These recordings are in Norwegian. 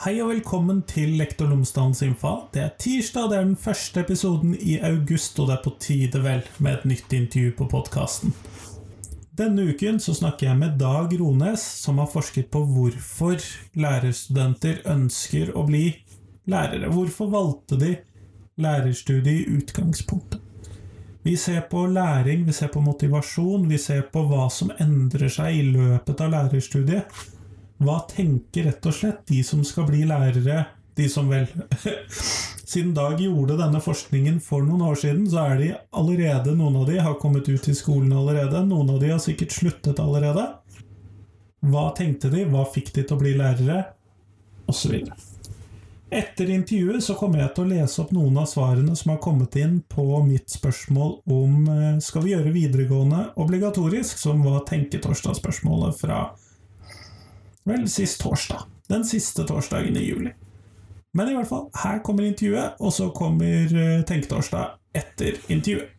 Hei og velkommen til Lektor Lomsdalens innfall. Det er tirsdag, det er den første episoden i august, og det er på tide vel med et nytt intervju på podkasten. Denne uken så snakker jeg med Dag Rones, som har forsket på hvorfor lærerstudenter ønsker å bli lærere. Hvorfor valgte de lærerstudiet i utgangspunktet? Vi ser på læring, vi ser på motivasjon, vi ser på hva som endrer seg i løpet av lærerstudiet. Hva tenker rett og slett de som skal bli lærere, de som vel Siden Dag gjorde denne forskningen for noen år siden, så er de allerede Noen av de har kommet ut i skolen allerede, noen av de har sikkert sluttet allerede. Hva tenkte de, hva fikk de til å bli lærere, osv. Etter intervjuet så kommer jeg til å lese opp noen av svarene som har kommet inn på mitt spørsmål om eh, skal vi gjøre videregående obligatorisk, som var tenketorsdagsspørsmålet fra Vel, sist torsdag. Den siste torsdagen i juli. Men i hvert fall, her kommer intervjuet, og så kommer eh, Tenketorsdag etter intervjuet.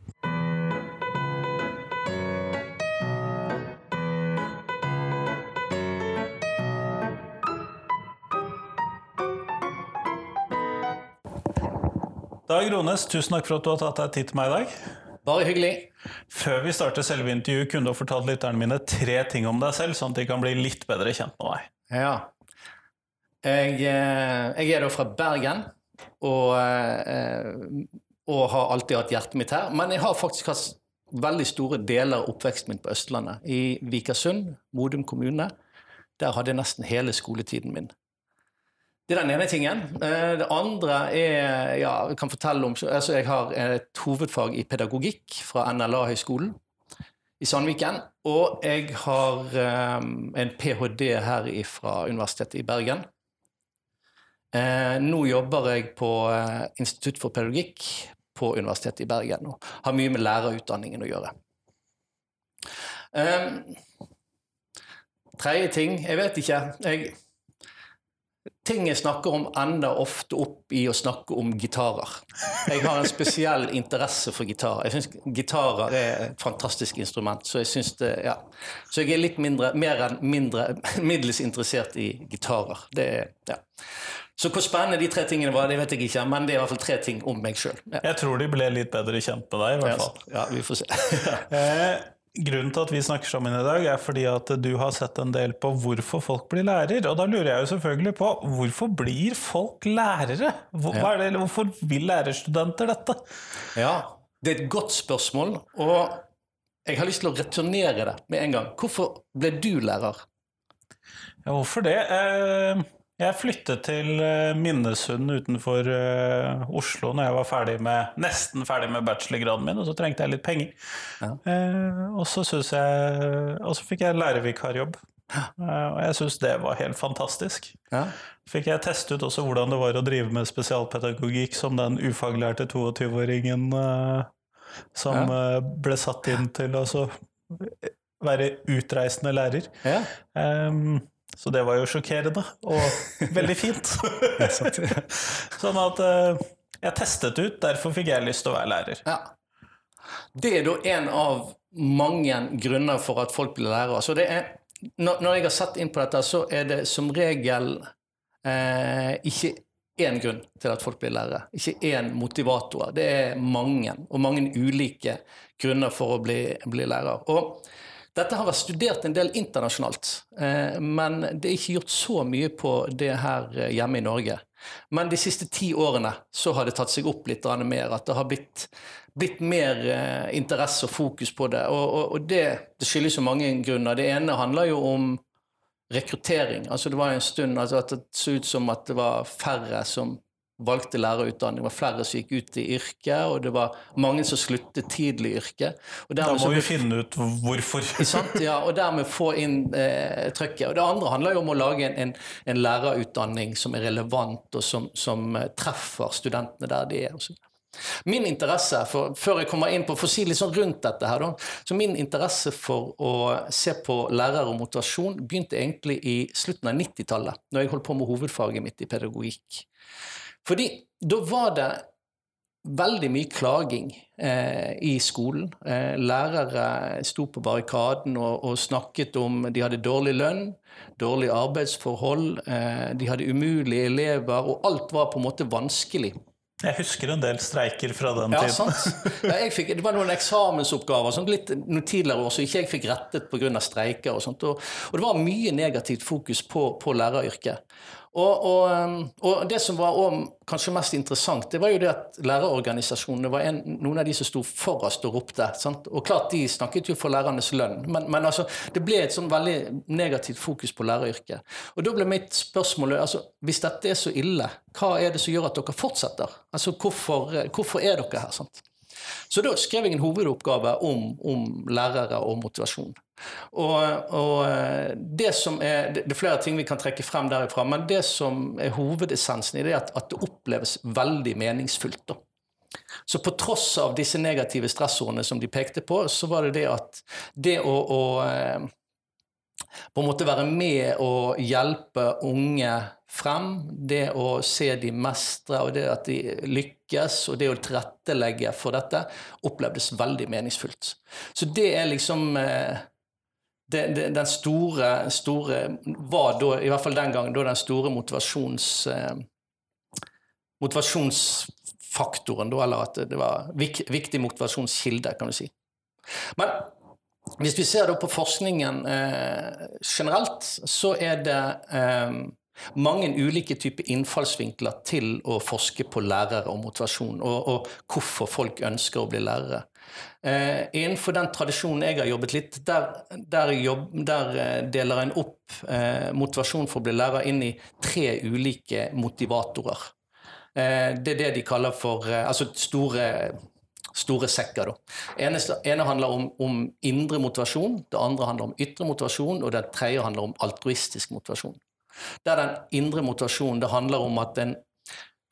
Dag Rones, tusen takk for at du har tatt deg tid til meg i dag. Bare hyggelig. Før vi starter selve intervjuet, kunne du ha fortalt lytterne mine tre ting om deg selv, sånn at de kan bli litt bedre kjent med deg. Ja. Jeg, eh, jeg er da fra Bergen, og, eh, og har alltid hatt hjertet mitt her. Men jeg har faktisk hatt veldig store deler av oppveksten min på Østlandet. I Vikersund, Modum kommune. Der hadde jeg nesten hele skoletiden min. Det er den ene tingen. Eh, det andre er ja, Jeg kan fortelle om, altså jeg har et hovedfag i pedagogikk fra NLA-høgskolen i Sandviken. Og jeg har um, en ph.d. her fra Universitetet i Bergen. Nå jobber jeg på Institutt for pedagogikk på Universitetet i Bergen og har mye med lærerutdanningen å gjøre. Tredje ting Jeg vet ikke. Jeg ting jeg snakker om, ender ofte opp i å snakke om gitarer. Jeg har en spesiell interesse for gitarer. Jeg syns gitarer er et fantastisk instrument. Så jeg synes det, ja. Så jeg er litt mindre, mer enn mindre, middels interessert i gitarer. Det ja. Så hvor spennende de tre tingene var, det vet jeg ikke, men det er i hvert fall tre ting om meg sjøl. Ja. Jeg tror de ble litt bedre kjent med deg, i hvert fall. Ja, vi får se. Grunnen til at vi snakker sammen i dag, er fordi at du har sett en del på hvorfor folk blir lærer. Og da lurer jeg jo selvfølgelig på hvorfor blir folk lærere? Hvor, ja. det, hvorfor vil lærerstudenter dette? Ja, det er et godt spørsmål, og jeg har lyst til å returnere det med en gang. Hvorfor ble du lærer? Ja, hvorfor det? Eh, jeg flyttet til eh, Minnesund utenfor uh, Oslo når jeg var ferdig med, nesten ferdig med bachelorgraden min, og så trengte jeg litt penger. Ja. Uh, og, så jeg, og så fikk jeg lærervikarjobb. Uh, og jeg syns det var helt fantastisk. Ja. Fikk jeg teste ut også hvordan det var å drive med spesialpedagogikk som den ufaglærte 22-åringen som ja. ble satt inn til å være utreisende lærer. Ja. Um, så det var jo sjokkerende og veldig fint. sånn at uh, jeg testet ut, derfor fikk jeg lyst til å være lærer. Ja. Det er da en av mange grunner for at folk blir lærere. Så det er, når, jeg har sett inn på dette, så er det som regel eh, ikke én grunn til at folk blir lærere. Ikke én motivator. Det er mange, og mange ulike grunner for å bli, bli lærer. Og dette har vært studert en del internasjonalt, eh, men det er ikke gjort så mye på det her eh, hjemme i Norge. Men de siste ti årene så har det tatt seg opp litt mer, at det har blitt, blitt mer eh, interesse og fokus på det. Og, og, og det, det, skyldes jo mange grunner. Det ene handler jo om rekruttering. Altså Det var en stund altså at det så ut som at det var færre som valgte lærerutdanning. Det var flere som gikk ut i yrket, og det var mange som sluttet tidlig i yrket. da må vi finne ut hvorfor. sant? Ja, og dermed få inn eh, trøkket. Og det andre handler jo om å lage en, en, en lærerutdanning som er relevant, og som, som eh, treffer studentene der de er. Også. Min interesse for, før jeg kommer inn på, for å si litt sånn rundt dette her, da, så min interesse for å se på lærer og motivasjon begynte egentlig i slutten av 90-tallet, når jeg holdt på med hovedfaget mitt i pedagogikk. Fordi da var det veldig mye klaging eh, i skolen. Eh, lærere sto på barrikaden og, og, snakket om de hadde dårlig lønn, dårlige arbeidsforhold, eh, de hadde umulige elever, og alt var på en måte vanskelig. Jeg husker en del streiker fra den ja, tiden. Ja, fikk, det var noen eksamensoppgaver sånn, litt noen tidligere år som ikke jeg fikk rettet pga. streiker. Og, sånt, og, og, det var mye negativt fokus på, på læreryrket. Og, og, um, og, det som var kanskje mest interessant, det var jo det at lærerorganisasjonene var en, noen av de som sto forrest og ropte. Sant? Og klart de snakket jo for lærernes lønn, men, men altså, det ble et sånn veldig negativt fokus på læreryrket. Og da ble mitt spørsmål altså, hvis dette er så ille, hva er det som gjør at dere fortsetter? Altså, hvorfor, hvorfor er dere her? Sant? Så da skrev jeg en hovedoppgave om, om lærere og motivasjon. Og, og eh, det, er, det er flere ting vi kan trekke frem derifra, men det som er hovedessensen i det, er at, at det oppleves veldig meningsfullt. Da. Så på tross av disse negative stressordene som de pekte på, så var det det at det å, å eh, på en måte være med og hjelpe unge frem, det å se de mestre, og det at de lykkes, og det å tilrettelegge for dette, opplevdes veldig meningsfullt. Så det er liksom eh, det, det, den store, store var da, i hvert fall den gangen, da den store motivasjons, eh, motivasjonsfaktoren, da, eller at det var vik, viktig motivasjonskilde, kan du si. Men hvis vi ser da på forskningen eh, generelt, så er det eh, mange ulike typer innfallsvinkler til å forske på lærere og motivasjon, og, og hvorfor folk ønsker å bli lærere. Eh, innenfor den tradisjonen jeg har jobbet litt, der, der, jobb, der eh, deler en opp eh, motivasjon for å bli lærer inn i tre ulike motivatorer. Eh, det er det de kaller for eh, altså store, store sekker. Det ene, handler om, om, indre motivasjon, det andre handler om ytre motivasjon, og det tredje handler om altruistisk motivasjon. Der den indre motivasjonen det handler om at en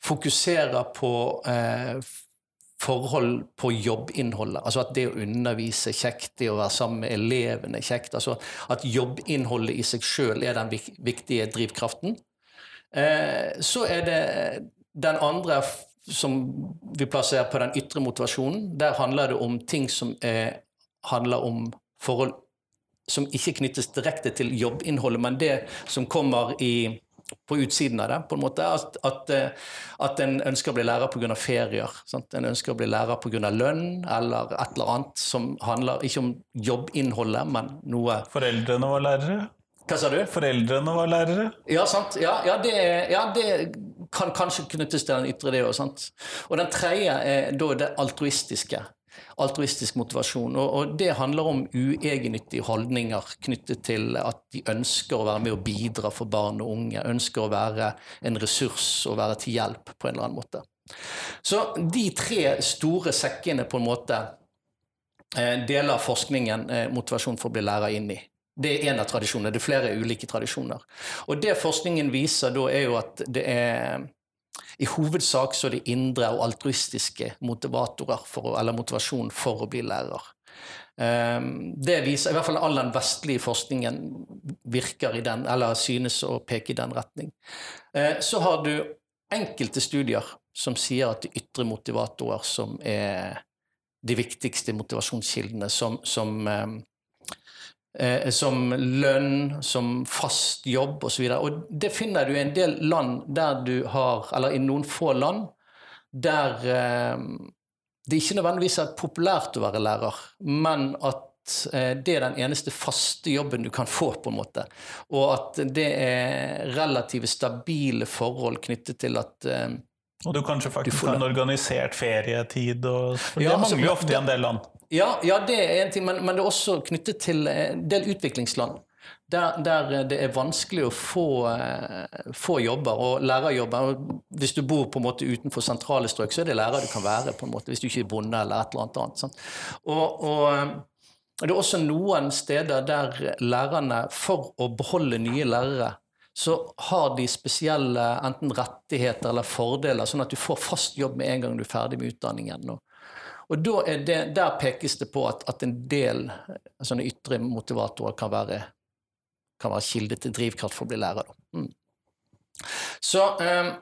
fokuserer på eh, forhold på jobbinnholdet. Altså at det å undervise er kjekt, det å være sammen med elevene er kjekt. Altså at jobbinnholdet i seg sjøl er den viktige drivkraften. Eh, så er det den andre som vi plasserer på den ytre motivasjonen. Der handler det om ting som er, handler om forhold som ikke knyttes direkte til jobbinnholdet, men det som kommer i på utsiden av det. på en måte, At, at, eh, at en ønsker å bli lærer pga. ferier. Sant? En ønsker å bli lærer pga. lønn eller et eller annet som handler ikke om jobbinnholdet, men noe Foreldrene var lærere? Hva sa du? Foreldrene var lærere? Ja, sant. Ja, ja, det, ja, det, kan kanskje knyttes til den ytre, det òg. Og den tredje er da det altruistiske altruistisk motivasjon. Og, og, det handler om uegennyttige holdninger knyttet til at de ønsker å være med og bidra for barn og unge. Ønsker å være en ressurs og være til hjelp på en eller annen måte. Så de tre store sekkene på en måte eh, deler forskningen eh, motivasjon for å bli lærer inn i. Det er én av tradisjonene. Det er flere ulike tradisjoner. Og det forskningen viser da, er jo at det er i hovedsak så er det indre og altruistiske motivatorer for, eller motivasjon for å bli lærer. Ehm, det viser, i hvert fall All den vestlige forskningen virker i den, eller synes å peke i den retning. Eh, så har du enkelte studier som sier at det er ytre motivatorer som er de viktigste motivasjonskildene, som, som ehm, eh, som lønn, som fast jobb osv. Og, og det finner du i en del land der du har, eller i noen få land, der eh, det ikke nødvendigvis er populært å være lærer, men at eh, det er den eneste faste jobben du kan få, på en måte. Og at det er relativt stabile forhold knyttet til at eh, og du kanskje faktisk har en organisert ferietid, og, for ja, det mangler jo ofte i en del land. Ja, ja, det er en ting, men, men, det er også knyttet til en del utviklingsland. Der, der det er vanskelig å få, uh, få, jobber, og lærerjobber. Hvis du bor på en måte utenfor sentrale strøk, så er det lærer du kan være, på en måte, hvis du ikke er bonde eller et eller annet annet. Sant? Og, og eh, det er også noen steder der lærerne, for å beholde nye lærere, så har de spesielle enten rettigheter eller fordeler, sånn at du får fast jobb med en gang du er ferdig med utdanningen. Og, og det, Der pekes det på at, at en del sånne ytre motivatorer kan være, kan være kilde til drivkraft for å bli lærer. Mm. Så, eh,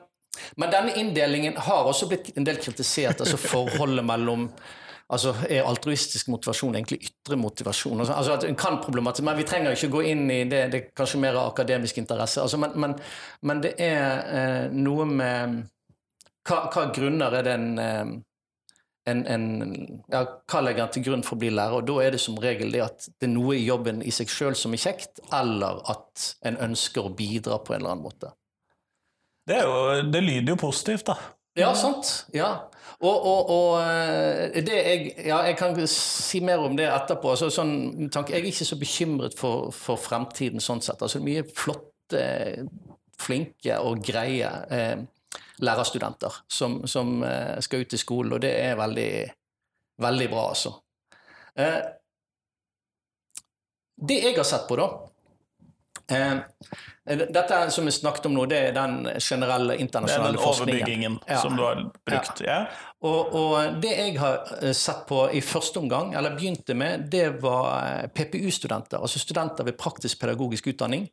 Men denne inndelingen har også blitt en del kritisert. altså Forholdet mellom altså Er altruistisk motivasjon egentlig ytre motivasjon? Altså, altså at en kan problematisk, Men vi trenger ikke gå inn i det, det er kanskje mer akademisk interesse. Altså, men, men, men, det er eh, noe med hva, hva, grunner er den en, en, en, ja, Hva legger en til grunn for å bli lærer? Og Da er det som regel det at det er noe i jobben i seg sjøl som er kjekt, eller at en ønsker å bidra på en eller annen måte. Det, jo, det lyder jo positivt, da. Ja, sant. Ja. Og, og, og eh, jeg, ja, jeg kan si mer om det etterpå. Altså, sånn, jeg er ikke så bekymret for, for fremtiden sånn sett. Altså, mye flotte, flinke og greie eh, lærerstudenter som, som eh, skal ut i skolen, og det er veldig, veldig bra, altså. Eh, det jeg har sett på, da dette som vi snakket om nå, det er den generelle internasjonale forskningen. Det er den overbyggingen ja. som du har brukt. Ja. Og, og, det jeg har eh, sett på i første omgang, eller begynte med, det var eh, PPU-studenter. Altså studenter ved praktisk pedagogisk utdanning.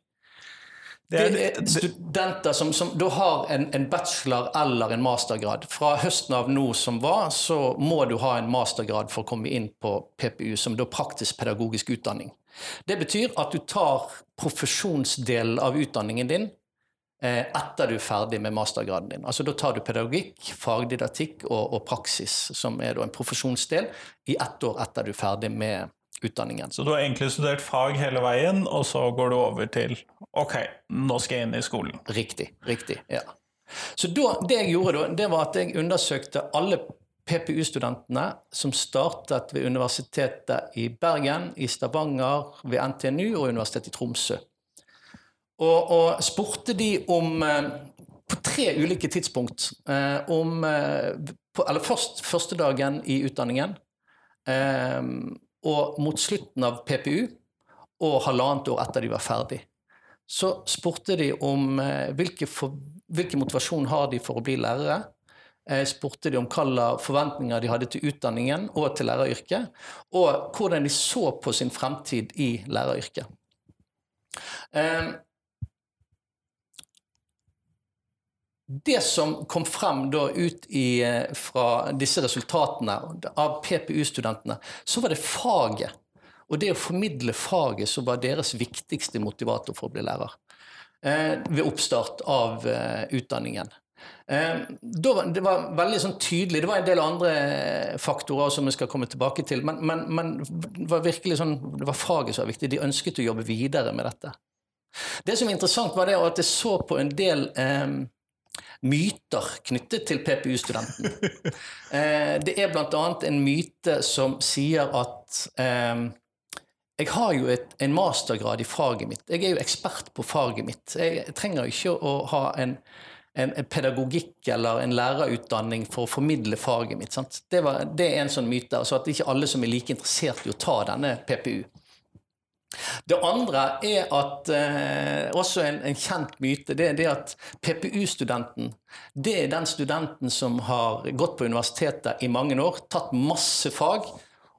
Det er, det er studenter som, som da har en, en, bachelor eller en mastergrad. Fra høsten av nå som var, så må du ha en mastergrad for å komme inn på PPU, som da praktisk pedagogisk utdanning. Det betyr at du tar profesjonsdelen av utdanningen din eh, etter du er ferdig med mastergraden din. Altså Da tar du pedagogikk, fagdidaktikk og, og praksis, som er en profesjonsdel, i ett år etter du er ferdig med utdanningen. Så du har egentlig studert fag hele veien, og så går du over til ok, nå skal jeg inn i skolen? Riktig. Riktig, ja. Så da, det jeg gjorde da, det var at jeg undersøkte alle PPU-studentene som startet ved Universitetet i Bergen, i Stavanger, ved NTNU og Universitetet i Tromsø. Og, og spurte de om eh, På tre ulike tidspunkt eh, om eh, på, Eller først første dagen i utdanningen, og mot slutten av PPU, og halvannet år etter de var ferdig. Så spurte de om hvilke, for, hvilke motivasjon har de for å bli lærere jeg spurte de om hvilke forventninger de hadde til utdanningen og til læreryrket, og hvordan de så på sin fremtid i læreryrket. Ehm, det som kom frem da ut i, eh, fra disse resultatene av PPU-studentene, så var det faget. Og det å formidle faget som var deres viktigste motivator for å bli lærer. Eh, ved oppstart av eh, utdanningen. Eh, det var veldig sånn tydelig. Det var en del andre faktorer som vi skal komme tilbake til. Men, men, men det var virkelig sånn, det var faget som var viktig. De ønsket å jobbe videre med dette. Det som var interessant, var det at jeg så på en del eh, myter knyttet til PPU-studenten. eh, det er bl.a. en myte som sier at eh, jeg har jo et, en mastergrad i faget mitt. Jeg er jo ekspert på faget mitt. Jeg trenger ikke å ha en en, pedagogikk eller en lærerutdanning for å formidle faget mitt. Det, var, det, er en sånn myte. altså At ikke alle som er like interessert i å ta denne PPU. Det andre er at eh, også en, en, kjent myte, det er det at PPU-studenten det er den studenten som har gått på universitetet i mange år, tatt masse fag.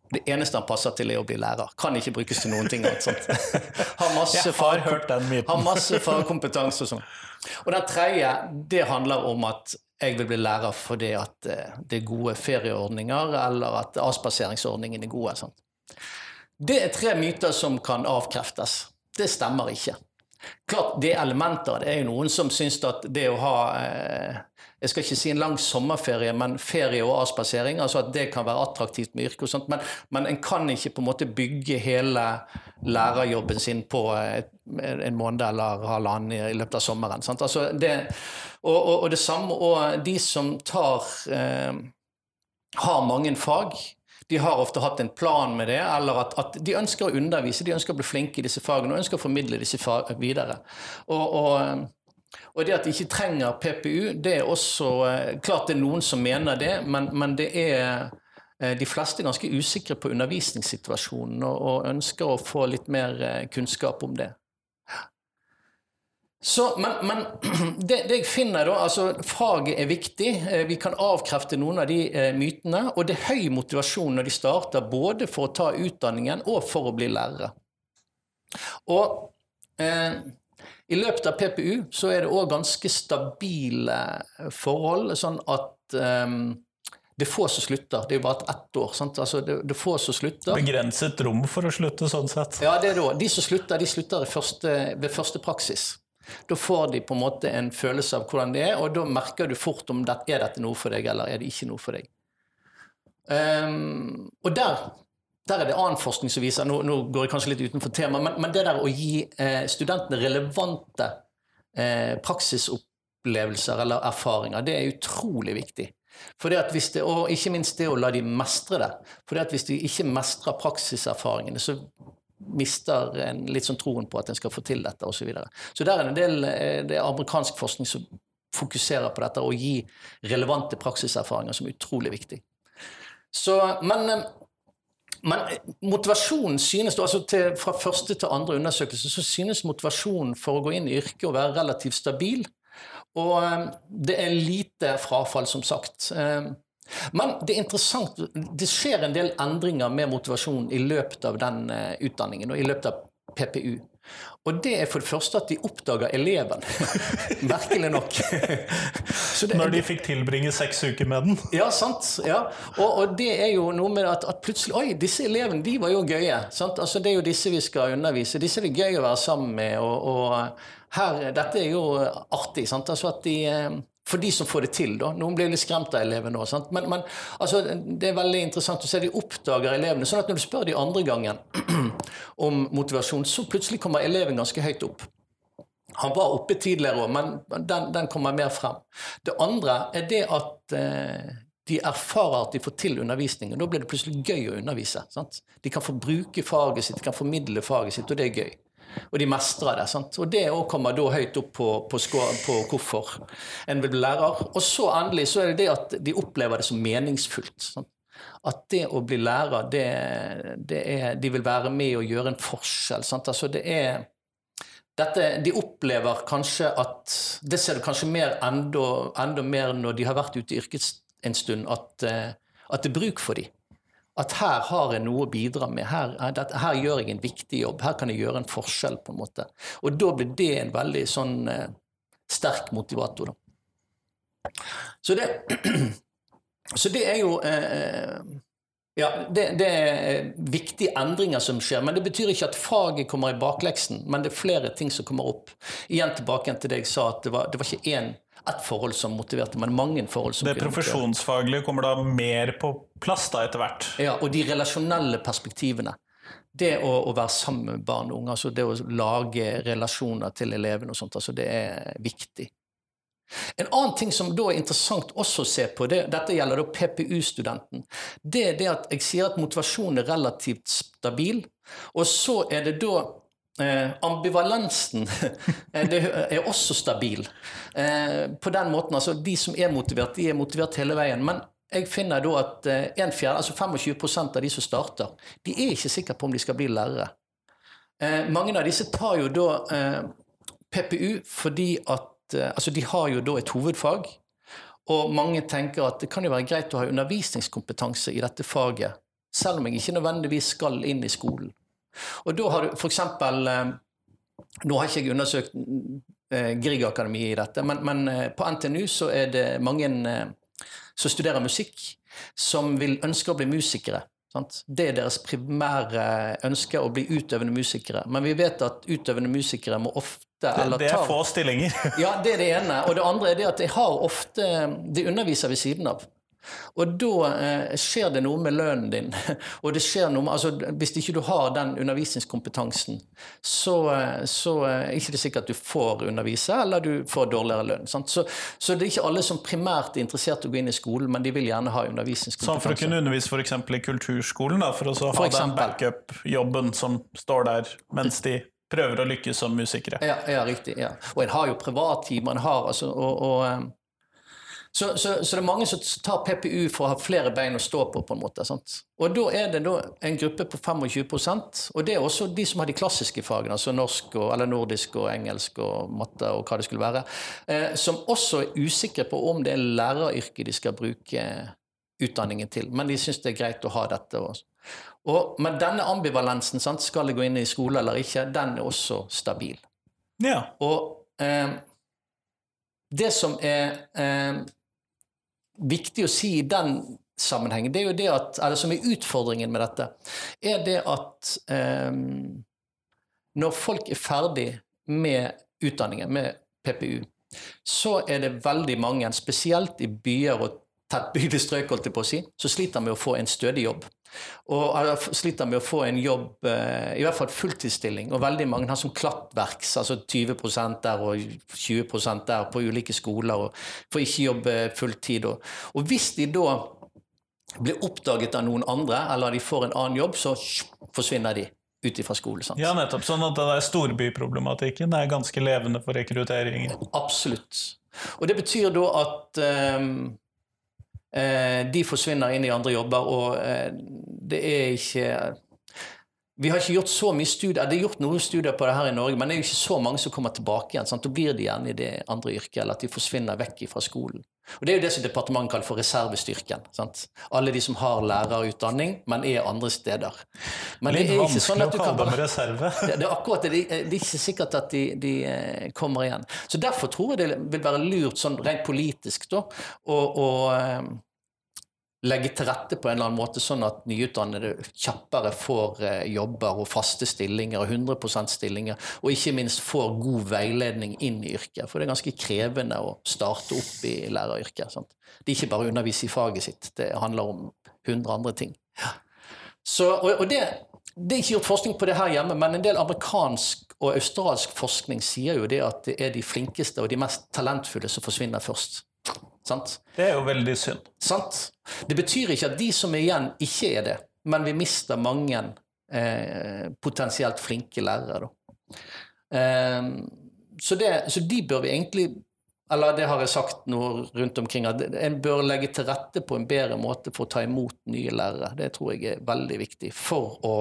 Det eneste han passer til, er å bli lærer. Kan ikke brukes til noen ting annet. Har masse, fag, har masse fagkompetanse og sånn. Og den tredje, det handler om at jeg vil bli lærer fordi at eh, det er gode ferieordninger, eller at avspaseringsordningen er gode. Sånn. Det er tre myter som kan avkreftes. Det stemmer ikke. Klart, Det er elementer. Det er jo noen som syns at det å ha eh, jeg skal ikke si en lang sommerferie, men ferie og avspasering. altså At det kan være attraktivt med yrke og sånt. Men, men en kan ikke på en måte bygge hele lærerjobben sin på et, en måned eller halvannen i løpet av sommeren. Altså det, og, og, og, det samme og de som tar eh, har mange fag. De har ofte hatt en plan med det, eller at, at, de ønsker å undervise, de ønsker å bli flinke i disse fagene og ønsker å formidle disse fagene videre. Og, og og det at de ikke trenger PPU, det er også eh, Klart det er noen som mener det, men, men det er eh, de fleste er ganske usikre på undervisningssituasjonen og, og ønsker å få litt mer eh, kunnskap om det. Så, men, men det, det, jeg finner da, altså Faget er viktig. Vi kan avkrefte noen av de mytene. Og det er høy motivasjon når de starter, både for å ta utdanningen og for å bli lærere. Og eh, I løpet av PPU så er det òg ganske stabile forhold, sånn at um, det er få som slutter. Det er jo bare et ett år. sant? Altså, det, det er få som slutter. Begrenset rom for å slutte, sånn sett. Ja, det er da. De som slutter, de slutter første, ved første praksis. Da får de på en måte en følelse av hvordan det er, og da merker du fort om det, er dette noe for deg, eller er det ikke noe for deg. Um, og der, der, er det annen forskning som viser Nå, nå går jeg kanskje litt utenfor temaet, men, men, det der å gi eh, studentene relevante eh, praksisopplevelser eller erfaringer, det er utrolig viktig. For det at hvis det, og ikke minst det å la de mestre det. For det at hvis de ikke mestrer praksiserfaringene, så mister en litt sånn troen på at en skal få til dette, osv. Så, videre. så der er en del eh, det er amerikansk forskning som fokuserer på dette, og gi relevante praksiserfaringer, som er utrolig viktig. Så, men, eh, men motivasjonen synes altså til, Fra første til andre undersøkelse så synes motivasjonen for å gå inn i yrket å være relativt stabil. Og eh, det er lite frafall, som sagt. Men det er interessant, det skjer en del endringer med motivasjonen i løpet av den eh, utdanningen og i løpet av PPU. Og det er for det første at de oppdager eleven. Merkelig nok. det, Når de fikk tilbringe seks uker med den? Ja, sant. Ja. Og, og, det er jo noe med at, at, plutselig Oi, disse elevene de var jo gøye. Sant? Altså, det er jo disse vi skal undervise. Disse er det gøy å være sammen med. Og, og her, dette er jo artig. Sant? Altså at de eh, for de som får det til. da. Noen blir litt skremt av elevene òg. Men, men altså, det er veldig interessant å se de oppdager elevene. sånn at når du spør de andre gangen om motivasjon, så plutselig kommer eleven ganske høyt opp. Han var oppe tidligere òg, men den, den, kommer mer frem. Det andre er det at eh, de erfarer at de får til undervisningen. Da blir det plutselig gøy å undervise. Sant? De kan få bruke faget sitt, de kan formidle faget sitt, og det er gøy og de mestrer det. Sant? Og det òg kommer da høyt opp på, på, på, hvorfor en vil bli lærer. Og så endelig så er det det at de opplever det som meningsfullt. Sant? At det å bli lærer, det, det er De vil være med og gjøre en forskjell. Sant? Altså det er dette, de opplever kanskje at Det ser du kanskje mer enda, enda mer når de har vært ute i yrket en stund, at, eh, at det er bruk for dem at her har jeg noe å bidra med. Her, her, gjør jeg en viktig jobb. Her kan jeg gjøre en forskjell. på en måte. Og da blir det en veldig sånn eh, sterk motivator. Da. Så det, så det er jo eh, ja, det, det, er viktige endringer som skjer. Men det betyr ikke at faget kommer i bakleksen. Men det er flere ting som kommer opp. Igjen tilbake til det jeg sa, at det var, det var ikke én ett forhold som motiverte, men mange forhold som Det profesjonsfaglige kommer da mer på plass da etter hvert? Ja, og de relasjonelle perspektivene. Det å, å være sammen med barn og unge, altså det å lage relasjoner til elevene og sånt, altså det er viktig. En annen ting som da er interessant også å se på, det, dette gjelder da PPU-studenten, det er det at jeg sier at motivasjonen er relativt stabil, og så er det da Eh, ambivalensen eh, er også stabil. Eh, på den måten, altså De som er motivert, de er motivert hele veien. Men jeg finner da at eh, en fjerde, altså 25% av de som starter, de er ikke sikre på om de skal bli lærere. Eh, mange av disse tar jo da eh, PPU fordi at Altså, de har jo da et hovedfag. Og mange tenker at det kan jo være greit å ha undervisningskompetanse i dette faget, selv om jeg ikke nødvendigvis skal inn i skolen. Og da har du f.eks. Eh, nå har ikke jeg undersøkt eh, Grieg-akademiet i dette, men, men, eh, på NTNU så er det mange som studerer musikk, som vil ønske å bli musikere. Sant? Det er deres primære ønske, å bli utøvende musikere. Men vi vet at utøvende musikere må ofte det, det er få stillinger. ja, det er det ene. Og det andre er det at de har ofte De underviser ved siden av. Og da eh, skjer det noe med lønnen din. Og det skjer noe med, altså, Hvis ikke du har den undervisningskompetansen, så, eh, så eh, er det ikke sikkert at du får undervise, eller du får dårligere lønn. Så, så, det er ikke alle som primært er interessert i å gå inn i skolen, men de vil gjerne ha undervisningskompetanse. Sånn for å kunne undervise f.eks. i kulturskolen, da, for å ha for den backup-jobben som står der mens de prøver å lykkes som musikere. Ja, ja riktig. Ja. Og en har jo privatteam, en har altså, og, og så, så, så, det er mange som tar PPU for å ha flere bein å stå på. på en måte. Sant? Og da er det da en gruppe på 25 og det er også de som har de klassiske fagene, altså norsk, og, eller nordisk og engelsk og matte og hva det skulle være, eh, som også er usikre på om det er læreryrket de skal bruke utdanningen til. Men de syns det er greit å ha dette. Også. Og, men denne ambivalensen, sant? skal jeg gå inn i skole eller ikke, den er også stabil. Ja. Og eh, det som er eh, viktig å si i den sammenhengen, det er jo det at, eller som er utfordringen med dette, er det at eh, når folk er ferdig med utdanningen, med PPU, så er det veldig mange, spesielt i byer og tettbygde strøk, holdt jeg på å si, som sliter med å få en stødig jobb. Og sliter med å få en jobb, eh, i hvert fall fulltidsstilling. Og veldig mange har som klattverks, altså 20% der og 20% der på ulike skoler, og får ikke jobbe fulltid. Og, hvis de da blir oppdaget av noen andre, eller de får en annen jobb, så forsvinner de ut fra skole. Sant? Ja, nettopp. Sånn at det er storbyproblematikken er ganske levende for rekrutteringen. Absolutt. Og det betyr da at um, de forsvinner inn i andre jobber, og uh, det er ikke vi har ikke gjort så mye studier, Det er gjort noen studier på det her i Norge, men det er jo ikke så mange som kommer tilbake igjen. Sant? Da blir de igjen i det andre yrket, eller at de forsvinner vekk fra skolen. Og Det er jo det som departementet kaller for reservestyrken. Sant? Alle de som har lærerutdanning, men er andre steder. Men Litt det er ikke sånn at du kan bare... reserve. det, er akkurat det. Det er ikke sikkert at de, de, eh, kommer igjen. Så Derfor tror jeg det vil være lurt, sånn rent politisk, da, å legge til rette på en eller annen måte, sånn at nyutdannede kjappere får eh, jobber og faste stillinger og 100 stillinger, og ikke minst får god veiledning inn i yrket. For det er ganske krevende å starte opp i læreryrket. Sant? Det er ikke bare å undervise i faget sitt, det handler om 100 andre ting. Så, og, og det, det, er ikke gjort forskning på det her hjemme, men en del amerikansk og australsk forskning sier jo det at det er de flinkeste og de mest talentfulle som forsvinner først. Sant? Det er jo veldig synd. Sant? Det betyr ikke at de som er igjen, ikke er det, men vi mister mange eh, potensielt flinke lærere. Eh, så, det, så, de bør vi egentlig Eller det har jeg sagt noe rundt omkring, at en bør legge til rette på en bedre måte for å ta imot nye lærere. Det tror jeg er veldig viktig for å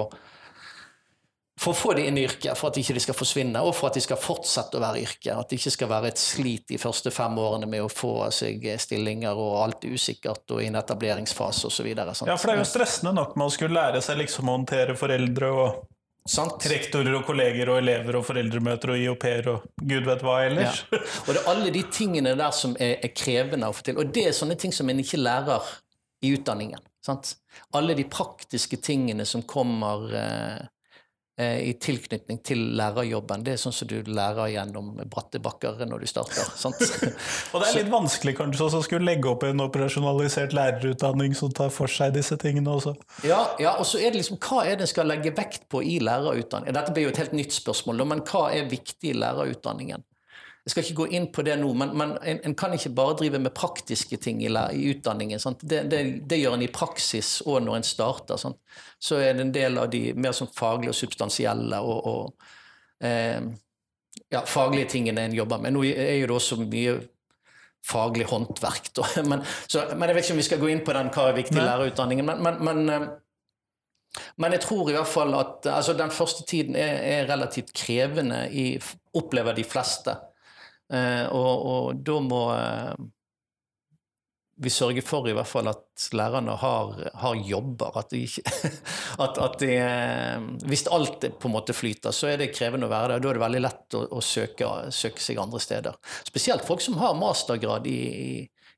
for å få de inn i yrket, for at de ikke skal forsvinne, og for at de skal fortsette å være i yrket. At det ikke skal være et slit de første fem årene med å få seg stillinger, og alt er usikkert og i en etableringsfase osv. Ja, for det er jo stressende nok med å skulle lære seg liksom å håndtere foreldre og Sant. Rektorer og kolleger og elever og foreldremøter og IOP-er og gud vet hva ellers. Ja. Og det er alle de tingene der som er, er, krevende å få til. Og det er sånne ting som en ikke lærer i utdanningen. Sant? Alle de praktiske tingene som kommer eh, Eh, i tilknytning til lærerjobben. Det er sånn som du lærer gjennom bratte bakker når du starter. og det er litt vanskelig kanskje å skulle legge opp en operasjonalisert lærerutdanning som tar for seg disse tingene også. Ja, ja og så er det liksom hva er det en skal legge vekt på i lærerutdanningen? Dette blir jo et helt nytt spørsmål, men hva er viktig i lærerutdanningen? Jeg skal ikke gå inn på det nå, men, men en, en, kan ikke bare drive med praktiske ting i, i utdanningen. Det, det, det, gjør en i praksis òg når en starter. Sant? Så er det en del av de mer sånn faglige og substansielle og, og eh, ja, faglige tingene en jobber med. Nå er jo det også mye faglig håndverk. Men, så, men, jeg vet ikke om vi skal gå inn på den hva er viktig i lærerutdanningen. Men, men, men, eh, men, jeg tror i hvert fall at altså, den første tiden er, er relativt krevende, i, opplever de fleste. Eh, og, og, da må eh, vi sørge for i hvert fall at lærerne har, har jobber. At de ikke at, at de, eh, Hvis alt på en måte flyter, så er det krevende å være der. Da er det veldig lett å, å søke, søke, seg andre steder. Spesielt folk som har mastergrad i,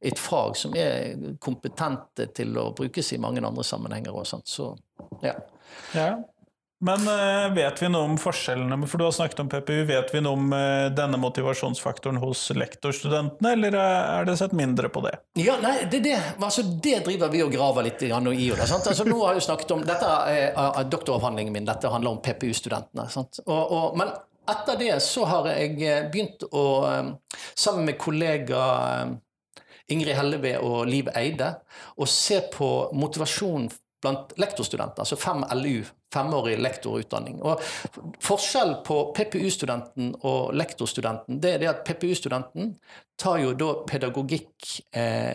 i et fag som er kompetente til å brukes i mange andre sammenhenger. Og sånt. Så, ja. ja. Men uh, vet vi noe om forskjellene, for du har snakket om PPU, vet vi noe om uh, denne motivasjonsfaktoren hos lektorstudentene, eller er det sett mindre på det? Ja, nei, det, det, altså, det driver vi og graver litt i. Det, altså, nå har jeg snakket om, Dette er uh, doktoravhandlingen min, dette handler om PPU-studentene. Men etter det så har jeg begynt å, sammen med kollega Ingrid Helleve og Liv Eide, å se på motivasjon blant lektorstudenter, altså 5 LU, femårig lektorutdanning. Og Forskjellen på PPU-studenten og lektorstudenten det er det at PPU-studenten tar jo da pedagogikk eh,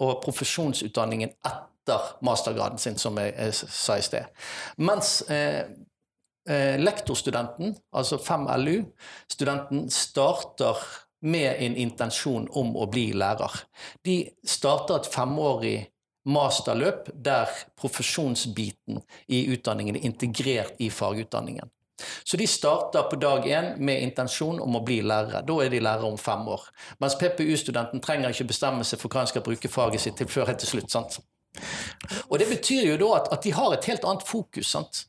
og profesjonsutdanningen etter mastergraden sin, som jeg, jeg sa i sted. Mens eh, eh lektorstudenten, altså 5 LU-studenten, starter med en intensjon om å bli lærer. De starter et femårig masterløp der profesjonsbiten i utdanningen er integrert i fagutdanningen. Så de starter på dag én med intensjon om å bli lærere. Da er de lærere om fem år. Mens PPU-studenten trenger ikke bestemme seg for hva han skal bruke faget sitt til før helt til slutt. sant? Og det betyr jo da at, at de har et helt annet fokus. sant?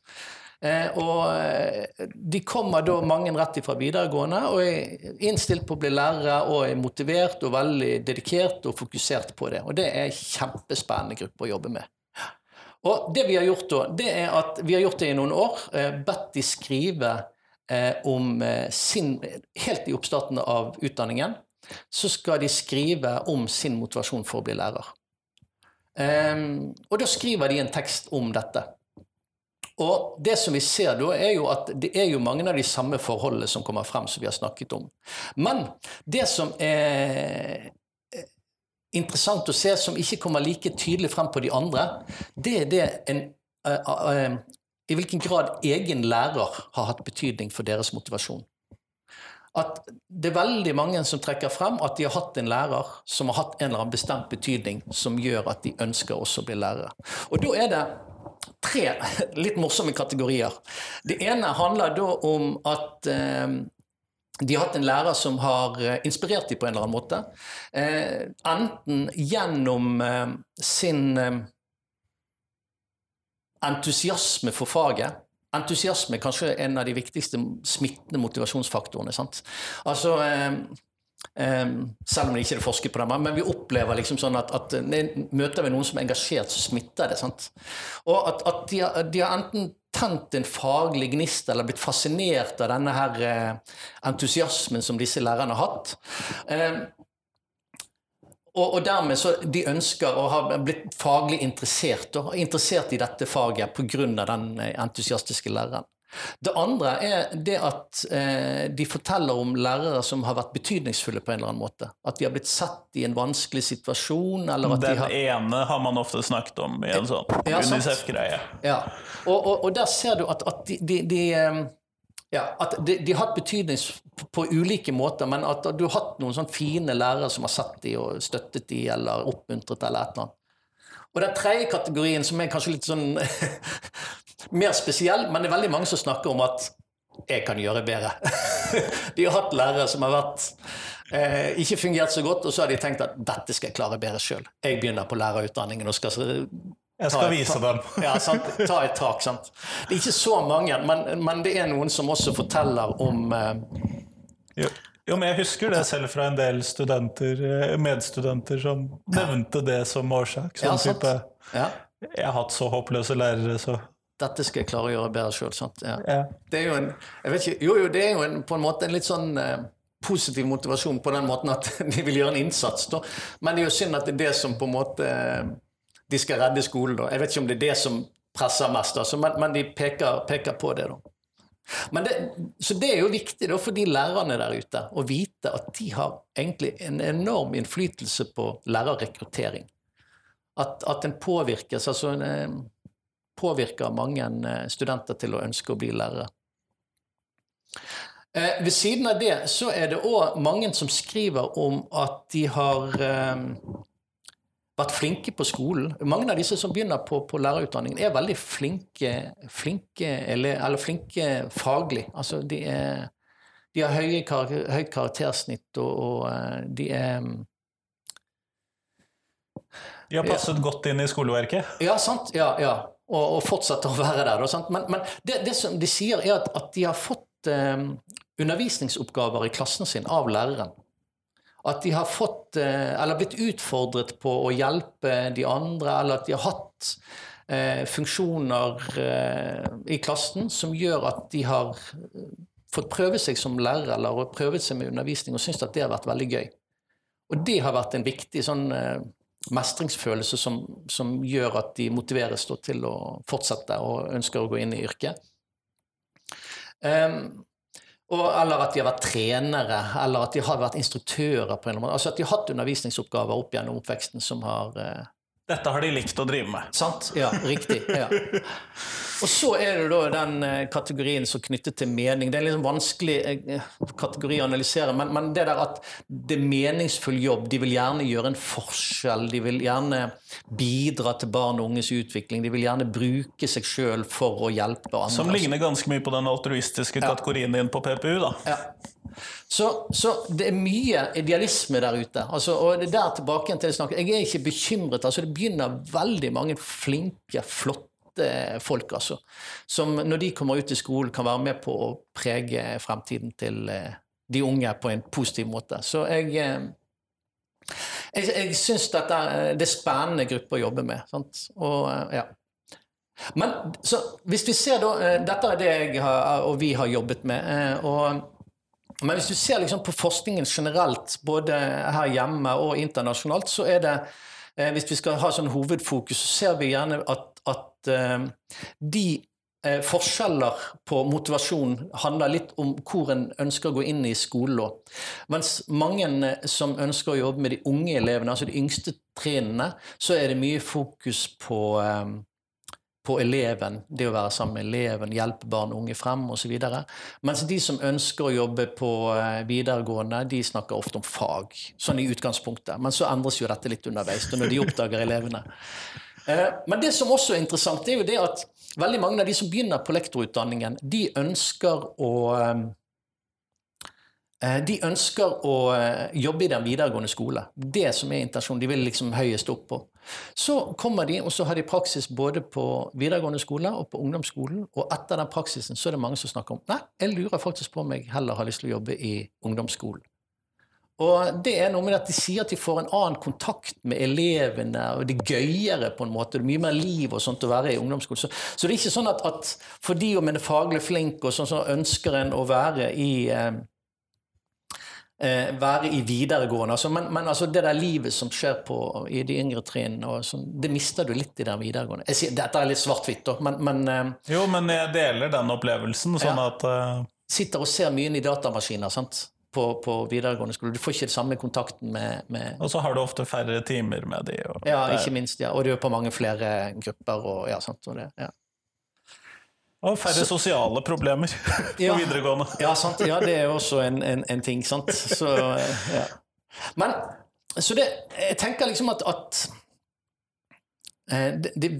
Eh, og eh, de kommer da mange rett fra videregående og er innstilt på å bli lærere og er motivert og veldig dedikert og fokusert på det. Og det er en kjempespennende gruppe å jobbe med. Og det vi har gjort da, det er at vi har gjort det i noen år. Eh, bedt de skrive om sin Helt i oppstarten av utdanningen så skal de skrive om sin motivasjon for å bli lærer. og da skriver de en tekst om dette. Og det som vi ser da, er jo at det er jo mange av de samme forholdene som kommer frem, som vi har snakket om. Men det som er interessant å se, som ikke kommer like tydelig frem på de andre, det er det en, uh, uh, i hvilken grad egen lærer har hatt betydning for deres motivasjon. At det er veldig mange som trekker frem at de har hatt en lærer som har hatt en eller annen bestemt betydning som gjør at de ønsker også å bli lærere. Og da er det tre litt morsomme kategorier. Det ene handler da om at eh, de har hatt en lærer som har eh, inspirert dem på en eller annen måte. Eh, enten gjennom eh, sin entusiasme for faget. Entusiasme er kanskje en av de viktigste smittende motivasjonsfaktorene. Sant? Altså, eh, Um, selv om det ikke er forsket på det, men vi opplever liksom sånn at, at møter vi noen som er engasjert, så smitter det. sant? Og at, at de, har, de, har, enten tent en faglig gnist eller blitt fascinert av denne her uh, entusiasmen som disse lærerne har hatt. Um, og, og, dermed så de ønsker å ha blitt faglig interessert, og interessert i dette faget pga. den eh, entusiastiske læreren. Det andre er det at eh, de forteller om lærere som har vært betydningsfulle på en eller annen måte. At de har blitt satt i en vanskelig situasjon. Den de har... ene har man ofte snakket om i en sånn ja, Unicef-greie. Ja. Og, og, og, der ser du at, at de, de, de eh, ja, at de, de, har hatt betydning på, på, ulike måter, men at du har hatt noen sånn fine lærere som har sett de og støttet de eller oppmuntret eller et eller annet. Og den tredje kategorien, som er kanskje litt sånn mer spesiell, men det er veldig mange som snakker om at jeg kan gjøre bedre. de har hatt lærere som har vært eh, ikke fungert så godt, og så har de tenkt at dette skal jeg klare bedre sjøl. Jeg begynner på lærerutdanningen og skal jeg skal vise dem. ja, sant? Ta et tak. sant? Det er ikke så mange, men, men det er noen som også forteller om eh, jo. men Jeg husker det selv fra en del studenter, eh, medstudenter som nevnte det som årsak. Sånn ja, type ja. Jeg har hatt så håpløse lærere, så dette skal jeg klare å gjøre bedre sjøl. Ja. ja. Det er jo en jeg vet ikke, Jo, jo, det er jo en, på en måte en litt sånn eh, positiv motivasjon på den måten at de vil gjøre en innsats. Da. Men det er jo synd at det er det som på en måte eh, De skal redde skolen, da. Jeg vet ikke om det er det som presser mest, altså, men, men, de peker, peker, på det, da. Det, så det er jo viktig da, for de lærerne der ute å vite at de har egentlig en enorm innflytelse på lærerrekruttering. At, at en påvirkes. altså en, eh, påvirker mange eh, studenter til å ønske å bli lærere. Eh, ved siden av det så er det òg mange som skriver om at de har eh, vært flinke på skolen. Mange av disse som begynner på, på lærerutdanningen, er veldig flinke, flinke eller, eller, flinke faglig. Altså de, er, de har høye, høyt karaktersnitt, og, og de er De har passet ja. godt inn i skoleverket? Ja, sant. Ja, ja og, og fortsetter å være der. Men, men det, det, som de sier, er at, at de har fått eh, undervisningsoppgaver i klassen sin av læreren. At de har fått, eh, eller blitt utfordret på å hjelpe de andre, eller at de har hatt eh, funksjoner eh, i klassen som gjør at de har fått prøve seg som lærer eller prøvet seg med undervisning og syns at det har vært veldig gøy. Og det har vært en viktig sånn mestringsfølelse som, som, gjør at de motiveres til å fortsette og ønsker å gå inn i yrket. Um, og, eller at de har vært trenere, eller at de har vært instruktører. på en eller annen måte. Altså At de har hatt undervisningsoppgaver opp gjennom oppveksten som har uh, Dette har de likt å drive med. Sant? Ja, riktig. ja. Og så er det da den eh, kategorien som er knyttet til mening. Det er en liksom vanskelig eh, kategori å analysere, men, men, det der at det er meningsfull jobb, de vil gjerne gjøre en forskjell, de vil gjerne bidra til barn og unges utvikling, de vil gjerne bruke seg sjøl for å hjelpe andre. Som ligner ganske mye på den altruistiske kategorien din på PPU, da. Ja. Så, så, det er mye idealisme der ute. Altså, og det er der tilbake til det snakket. Jeg er ikke bekymret. altså Det begynner veldig mange flinke, flotte folk, altså. Som når de kommer ut i skolen, kan være med på å prege fremtiden til eh, de unge på en positiv måte. Så jeg eh, jeg, jeg syns dette er, det er spennende gruppe å jobbe med. Og, eh, ja. Men så, hvis vi ser da Dette er det jeg har, og vi har jobbet med. Og, men hvis du ser liksom på forskningen generelt, både her hjemme og internasjonalt, så er det Hvis vi skal ha sånn hovedfokus, så ser vi gjerne at at eh, de eh, forskjeller på motivasjon handler litt om hvor en ønsker å gå inn i skolen. Mens mange eh, som ønsker å jobbe med de unge elevene, altså de yngste trinnene, så er det mye fokus på, på eleven, det å være sammen med eleven, hjelpe barn og unge frem osv. Mens de som ønsker å jobbe på videregående, de snakker ofte om fag, sånn i utgangspunktet. Men så endres jo dette litt underveis, når de oppdager elevene. Eh, men det som også er interessant, er jo det at veldig mange av de som begynner på lektorutdanningen, de ønsker å eh, eh, de ønsker å jobbe i den videregående skole. Det som er intensjonen. De vil liksom høyest opp på. Så kommer de, og så har de praksis både på videregående skole og på ungdomsskolen. Og etter den praksisen så er det mange som snakker om nei, jeg lurer faktisk på om jeg heller har lyst til å jobbe i ungdomsskolen. Og det er noe med at De sier at de får en annen kontakt med elevene, og det er gøyere på en måte. Det er mye mer liv og sånt å være i ungdomsskolen. Så, så det er ikke sånn at, at fordi om en er faglig flink, og sånn, så ønsker en å være i eh, eh, være i videregående. Altså, men, men altså, det der livet som skjer på, i de yngre trinnene, sånn, det mister du litt i den videregående. Sier, dette er litt svart-hvitt, men, men eh, Jo, men jeg deler den opplevelsen. sånn ja. at... eh... Sitter og ser mye inn i datamaskiner. sant? På, på, videregående skole. Du får ikke samme kontakten med, med Og så har du ofte færre timer med de. Og ja, ikke minst. ja. Og du er på mange flere grupper. Og, ja, sant, og, det, ja. og færre så, sosiale problemer på ja, videregående. ja, sant. ja, det er også en, en, en ting, sant. Så, ja. Men så det Jeg tenker liksom at, at eh, det, det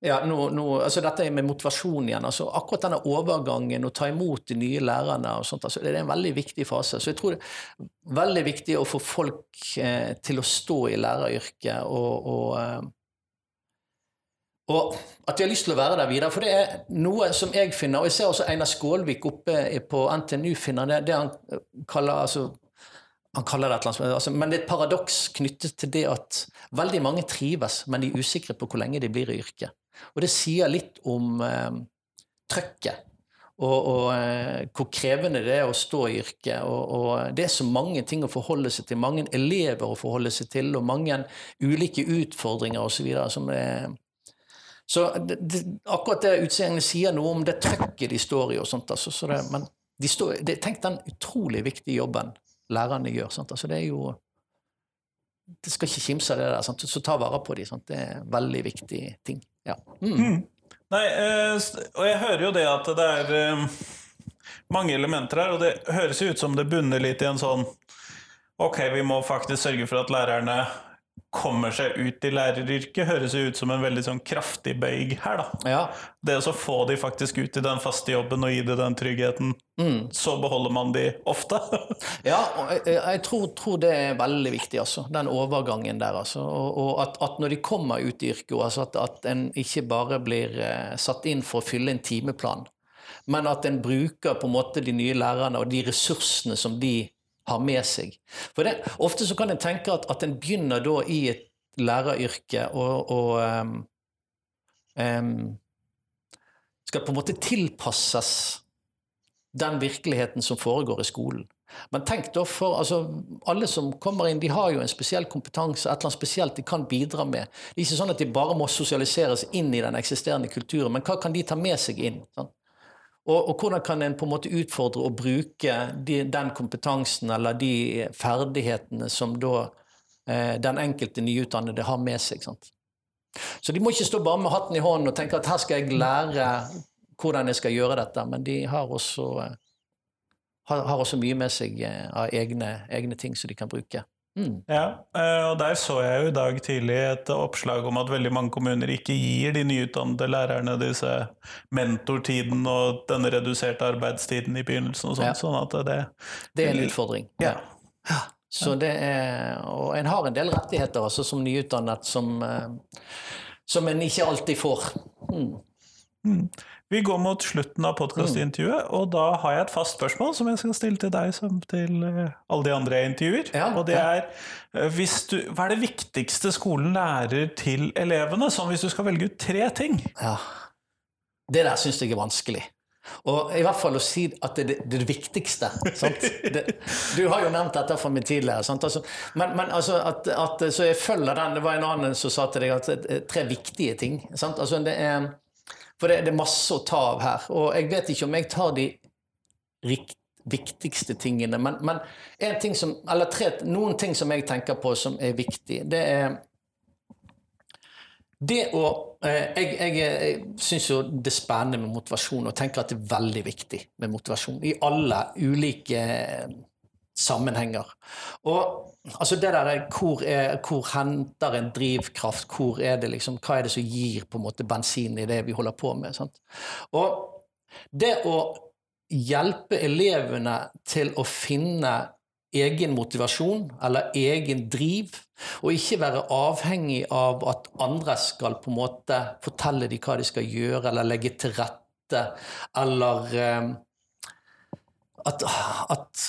ja, nå, nå, altså Dette med motivasjon igjen. altså Akkurat denne overgangen, å ta imot de nye lærerne, og sånt, altså det er en veldig viktig fase. Så jeg tror det er veldig viktig å få folk eh, til å stå i læreryrket og, og, eh, og, at de har lyst til å være der videre. For det er noe som jeg finner, og jeg ser også Einar Skålvik oppe på NTNU finner det, det han kaller altså, han kaller det et eller annet, altså, men det er et paradoks knyttet til det at veldig mange trives, men de er usikre på hvor lenge de blir i yrket. Og det sier litt om eh, trøkket. Og, og eh, hvor krevende det er å stå i yrket. Og, og, det er så mange ting å forholde seg til, mange elever å forholde seg til, og mange ulike utfordringer osv. som er så det, det, akkurat det utseendet sier noe om det trøkket de står i. og sånt, altså, så det, Men de står, tenk den utrolig viktige jobben lærerne gjør. Sant? Altså, det er jo Det skal ikke kimse av det der. Sant? Så ta vare på dem. Det er en veldig viktig ting. Ja. Mm. Mm. Nei, eh, og jeg hører jo det at det er eh, mange elementer her, og det høres jo ut som det bunner litt i en sånn Ok, vi må faktisk sørge for at lærerne kommer seg ut i læreryrket, høres jo ut som en veldig sånn kraftig bøyg her, da. Ja. Det å få de faktisk ut i den faste jobben og gi dem den tryggheten, mm. så beholder man de ofte. ja, og jeg, jeg tror, tror, det er veldig viktig, altså. Den overgangen der, altså. Og, og at, at, når de kommer ut i yrket, altså at, at en ikke bare blir eh, satt inn for å fylle en timeplan, men at en bruker på en måte de nye lærerne og de ressursene som de har med seg. For det, Ofte så kan en tenke at, at en begynner da i et læreryrke og, og um, um, skal på en måte tilpasses den virkeligheten som foregår i skolen. Men tenk da for altså, Alle som kommer inn, de har jo en spesiell kompetanse, et eller annet spesielt de kan bidra med. Det er ikke sånn at de bare må sosialiseres inn i den eksisterende kulturen, men hva kan de ta med seg inn? Sant? Og, og, hvordan kan en på en måte utfordre og bruke de, den kompetansen eller de ferdighetene som da eh, den enkelte nyutdannede har med seg. Sant? Så de må ikke stå bare med hatten i hånden og tenke at her skal jeg lære hvordan jeg skal gjøre dette, men de har også, eh, har, har også mye med seg eh, av egne, egne ting som de kan bruke. Mm. Ja, eh, og der så jeg jo i dag tidlig et oppslag om at veldig mange kommuner ikke gir de nyutdannede lærerne disse mentortiden og denne reduserte arbeidstiden i begynnelsen og sånn, Ja. sånn at det Det er en utfordring. Ja. Så det er, og en har en del rettigheter altså, som nyutdannet som, eh, som en ikke alltid får. Mm. Vi går mot slutten av podkastintervjuet, og da har jeg et fast spørsmål som jeg skal stille til deg som til eh, alle de andre jeg intervjuer. Ja, og det er eh, du, Hva er det viktigste skolen lærer til elevene? Sånn hvis du skal velge ut tre ting. Ja. Det der syns jeg er vanskelig. Og i hvert fall å si at det er det, viktigste. Det, du har jo nevnt dette for meg tidligere. Altså, men, men altså at, at, så jeg følger den. Det var en annen som sa til deg at er tre viktige ting. Sant? Altså, det er, for det, det er masse å ta av her. Og jeg vet ikke om jeg tar de rikt, viktigste tingene, men, men en ting som, tre, noen ting som jeg tenker på som er viktig, det er det å eh, Jeg, jeg, jeg syns jo det er spennende med motivasjon, og tenker at det er veldig viktig med motivasjon i alle ulike sammenhenger. Og altså det der er hvor, er, hvor henter en drivkraft? Hvor er det liksom, hva er det som gir på en måte bensin i det vi holder på med? Sant? Og det å hjelpe elevene til å finne egen motivasjon eller egen driv, og ikke være avhengig av at andre skal på en måte fortelle dem hva de skal gjøre, eller legge til rette, eller eh, at, at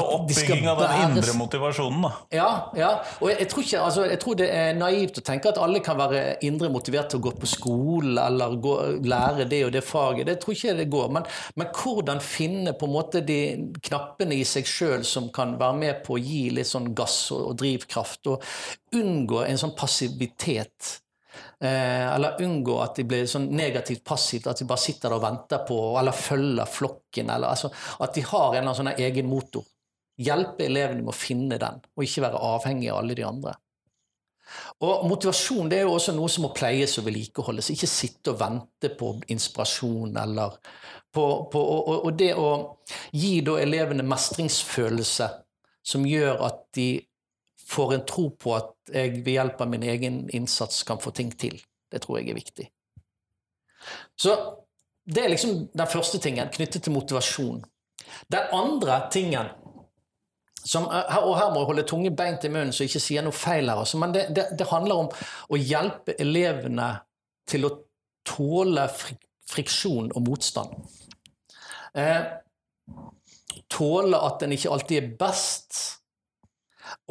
oppbygging av den indre motivasjonen, da. ja, ja. Og jeg, jeg, tror ikke, altså, jeg tror det er naivt å tenke at alle kan være indre motivert til å gå på skole eller gå, lære det og det faget. Det tror ikke det går. Men, men hvordan finne på en måte de knappene i seg sjøl som kan være med på å gi litt sånn gass og, og drivkraft, og unngå en sånn passivitet. Eh, eller unngå at de blir sånn negativt passivt, at de bare sitter der og venter på, eller følger flokken. Eller, altså, at de har en eller annen sånn egen motor. Hjelpe elevene med å finne den, og ikke være avhengig av alle de andre. Og Motivasjon det er jo også noe som må pleies og vedlikeholdes. Ikke sitte og vente på inspirasjon eller på, på og, og, det å gi da elevene mestringsfølelse som gjør at de får en tro på at jeg ved hjelp av min egen innsats kan få ting til. Det tror jeg er viktig. Så det er liksom den første tingen knyttet til motivasjon. Den andre tingen som, og her må jeg holde tunge beint i munnen så jeg ikke sier noe feil her, men det, det, det handler om å hjelpe elevene til å tåle frik friksjon og motstand. Eh, tåle at en ikke alltid er best,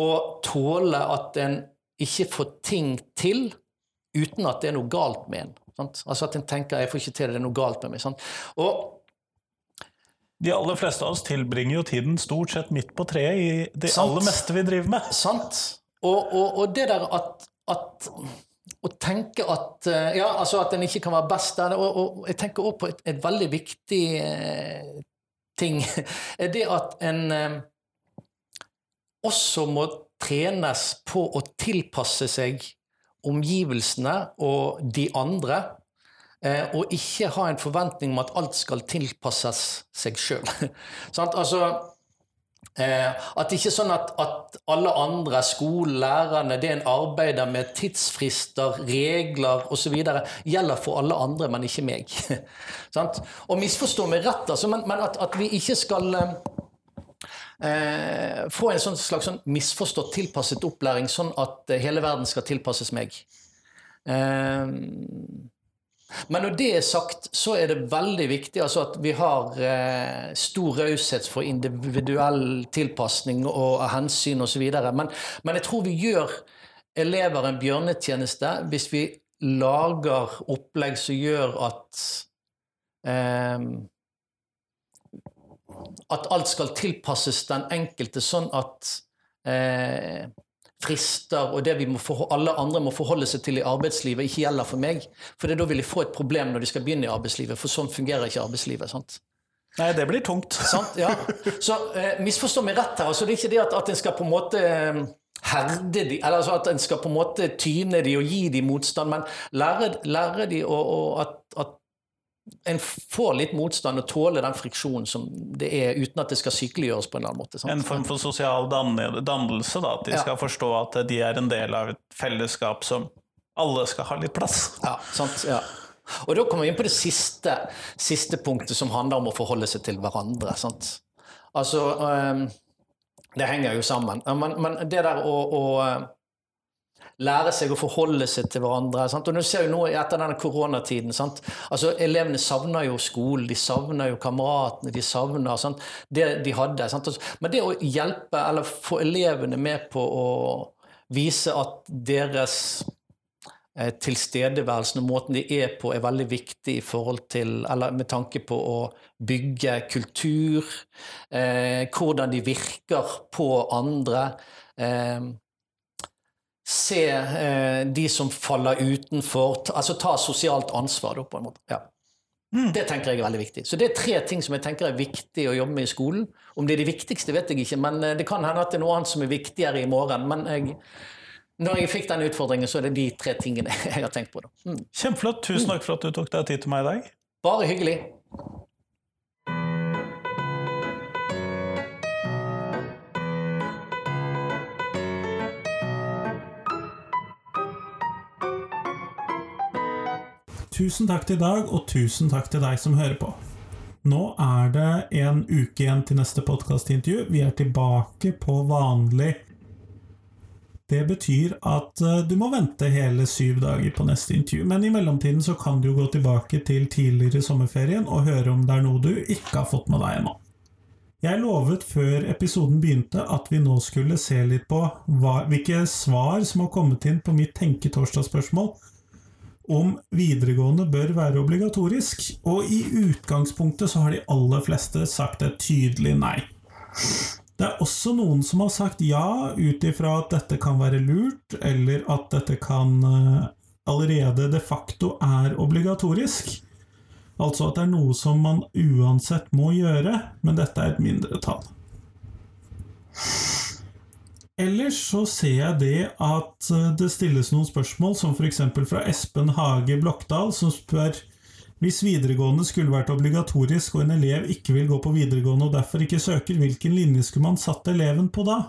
og tåle at en ikke får ting til uten at det er noe galt med en. Sant? Altså at en tenker 'jeg får ikke til det, det er noe galt med meg'. Sant? Og De aller fleste av oss tilbringer jo tiden stort sett midt på treet i det Sant. aller meste vi driver med. Sant. Og, og, og det der at, at Å tenke at eh, Ja, altså at en ikke kan være best der. Og, og jeg tenker også på et, et veldig viktig eh, ting. Er det at en eh, også må trenes på å tilpasse seg omgivelsene og de andre. Eh, og ikke ha en forventning om at alt skal tilpasses seg sjøl. altså, eh, at det ikke er sånn at, at alle andre, skolen, lærerne, det en arbeider med tidsfrister, regler osv., gjelder for alle andre, men ikke meg. Og misforstå meg rett, altså, men, men at, at vi ikke skal eh, eh, få en sånn slags sånn misforstått tilpasset opplæring, sånn at hele verden skal tilpasses meg. Eh, men når det er sagt, så er det veldig viktig altså at vi har eh, stor raushet for individuell tilpasning og hensyn osv. Men, men jeg tror vi gjør elever en bjørnetjeneste hvis vi lager opplegg som gjør at eh, at alt skal tilpasses den enkelte, sånn at eh, frister og det vi må alle andre må forholde seg til i arbeidslivet, ikke gjelder for meg. For det da vil de få et problem når de skal begynne i arbeidslivet, for sånn fungerer ikke arbeidslivet. sant? Nei, det blir tungt. Sant? Ja. Så eh, misforstå meg rett her. altså Det er ikke det at, at en skal på en måte eh, herde de, eller altså at en skal på en måte tyne de og gi de motstand, men lære, lære de og, og at, at en får litt motstand og tåler den friksjonen som det er, uten at det skal sykeliggjøres på en eller annen måte. Sant? En form for sosial dannelse, da. At de Ja. skal forstå at de er en del av et fellesskap som alle skal ha litt plass. Ja, sant? Ja. Og da kommer vi inn på det siste, siste punktet, som handler om å forholde seg til hverandre. Sant? Altså ehm, Det henger jo sammen. Men, men det der å, å lære seg å forholde seg til hverandre sant? Og nå ser jo nå etter denne koronatiden sant? Altså Elevene savner jo skolen, de savner jo kameratene, de savner sant? det de hadde. Sant? Men det å hjelpe, eller få elevene med på å vise at deres eh, tilstedeværelsen og måten de er på, er veldig viktig i forhold til, eller med tanke på å bygge kultur, eh, hvordan de virker på andre. Eh, se eh, de som faller utenfor, ta, altså ta sosialt ansvar, da, på en måte. Ja. Det tenker jeg er veldig viktig. Så det er tre ting som jeg tenker er viktig å jobbe med i skolen. Om det er de viktigste, vet jeg ikke, men eh, det kan hende at det er noe annet som er viktigere i morgen. Men jeg, når jeg fikk den utfordringen, så er det de tre tingene jeg har tenkt på. Mm. Kjempeflott. Tusen takk for at du tok deg tid til meg i dag. Bare hyggelig. Tusen takk til Dag, og tusen takk til deg som hører på. Nå er det en uke igjen til neste podkastintervju. Vi er tilbake på vanlig Det betyr at eh, du må vente hele syv dager på neste intervju. Men i mellomtiden så kan du gå tilbake til tidligere sommerferien og høre om det er noe du ikke har fått med deg ennå. Jeg lovet før episoden begynte at vi nå skulle se litt på hva, hvilke svar som har kommet inn på mitt tenke-torsdag-spørsmål om videregående bør være obligatorisk, og i utgangspunktet så har de aller fleste sagt et tydelig nei. Det er også noen som har sagt ja, ut ifra at dette kan være lurt, eller at dette kan eh, allerede de facto er obligatorisk. Altså at det er noe som man uansett må gjøre, men dette er et mindretall. Ellers så ser jeg det at eh, det stilles noen spørsmål, som f.eks. fra Espen Hage Blokdal, som spør hvis videregående skulle vært obligatorisk og en elev ikke vil gå på videregående og derfor ikke søker, hvilken linje skulle man satt eleven på da?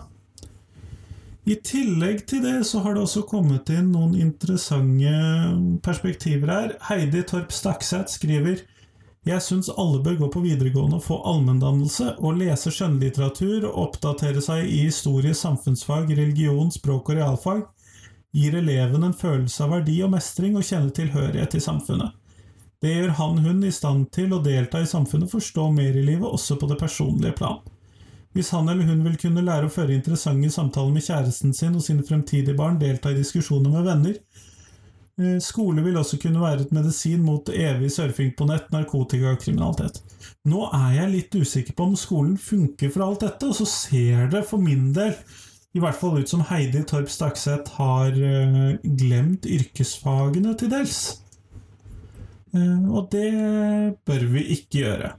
I tillegg til det så har det også kommet inn noen interessante perspektiver her. Heidi Torp Stakseth skriver jeg syns alle bør gå på videregående og få allmenndannelse, og lese skjønnlitteratur og oppdatere seg i historie, samfunnsfag, religion, språk og realfag gir eleven en følelse av verdi og mestring og kjenne tilhørighet i samfunnet. Det gjør han/hun i stand til å delta i samfunnet, forstå mer i livet, også på det personlige plan. Hvis han eller hun vil kunne lære å føre interessante samtaler med kjæresten sin og sine fremtidige barn, delta i diskusjoner med venner, Skole vil også kunne være et medisin mot evig surfing på nett, narkotika og kriminalitet. Nå er jeg litt usikker på om skolen funker for alt dette, og så ser det for min del i hvert fall ut som Heidi Torp Stakseth har eh, glemt yrkesfagene til dels. Eh, Og det bør vi ikke gjøre.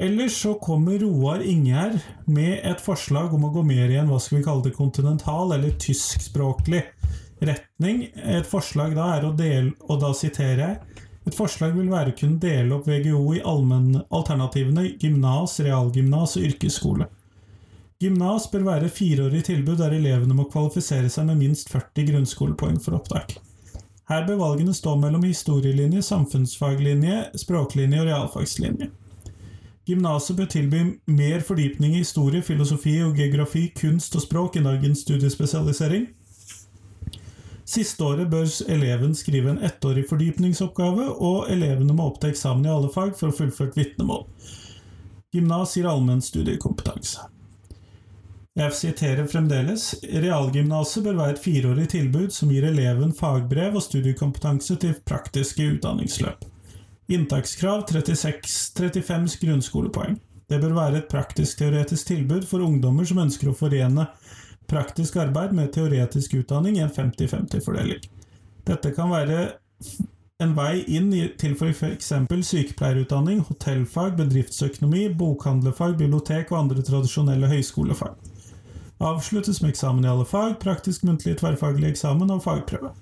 Ellers så kommer Roar Ingjerd med et forslag om å gå mer i en hva skal vi kalle det, kontinental eller tyskspråklig retning. Et forslag da er å dele, og da siterer jeg Et forslag vil være å kunne dele opp VGO i allmennalternativene gymnas, realgymnas og yrkesskole. Gymnas bør være fireårig tilbud der elevene må kvalifisere seg med minst 40 grunnskolepoeng for opptak. Her bør valgene stå mellom historielinje, samfunnsfaglinje, språklinje og realfagslinje. Gymnaset bør tilby mer fordypning i historie, filosofi og geografi, kunst og språk i dagens studiespesialisering. Siste året bør eleven skrive en ettårig fordypningsoppgave, og elevene må opp til eksamen i alle fag for å fullføre vitnemål. Gymnas gir allmenn studiekompetanse. Jeg siterer fremdeles Realgymnaset bør være et fireårig tilbud som gir eleven fagbrev og studiekompetanse til praktiske utdanningsløp. Inntakskrav 36, 35 grunnskolepoeng. Det bør være et praktisk-teoretisk tilbud for ungdommer som ønsker å forene praktisk arbeid med teoretisk utdanning i en 50-50-fordeling. Dette kan være en vei inn til f.eks. sykepleierutdanning, hotellfag, bedriftsøkonomi, bokhandlerfag, bibliotek og andre tradisjonelle høyskolefag. Avsluttes med eksamen i alle fag, praktisk muntlig tverrfaglig eksamen og fagprøve.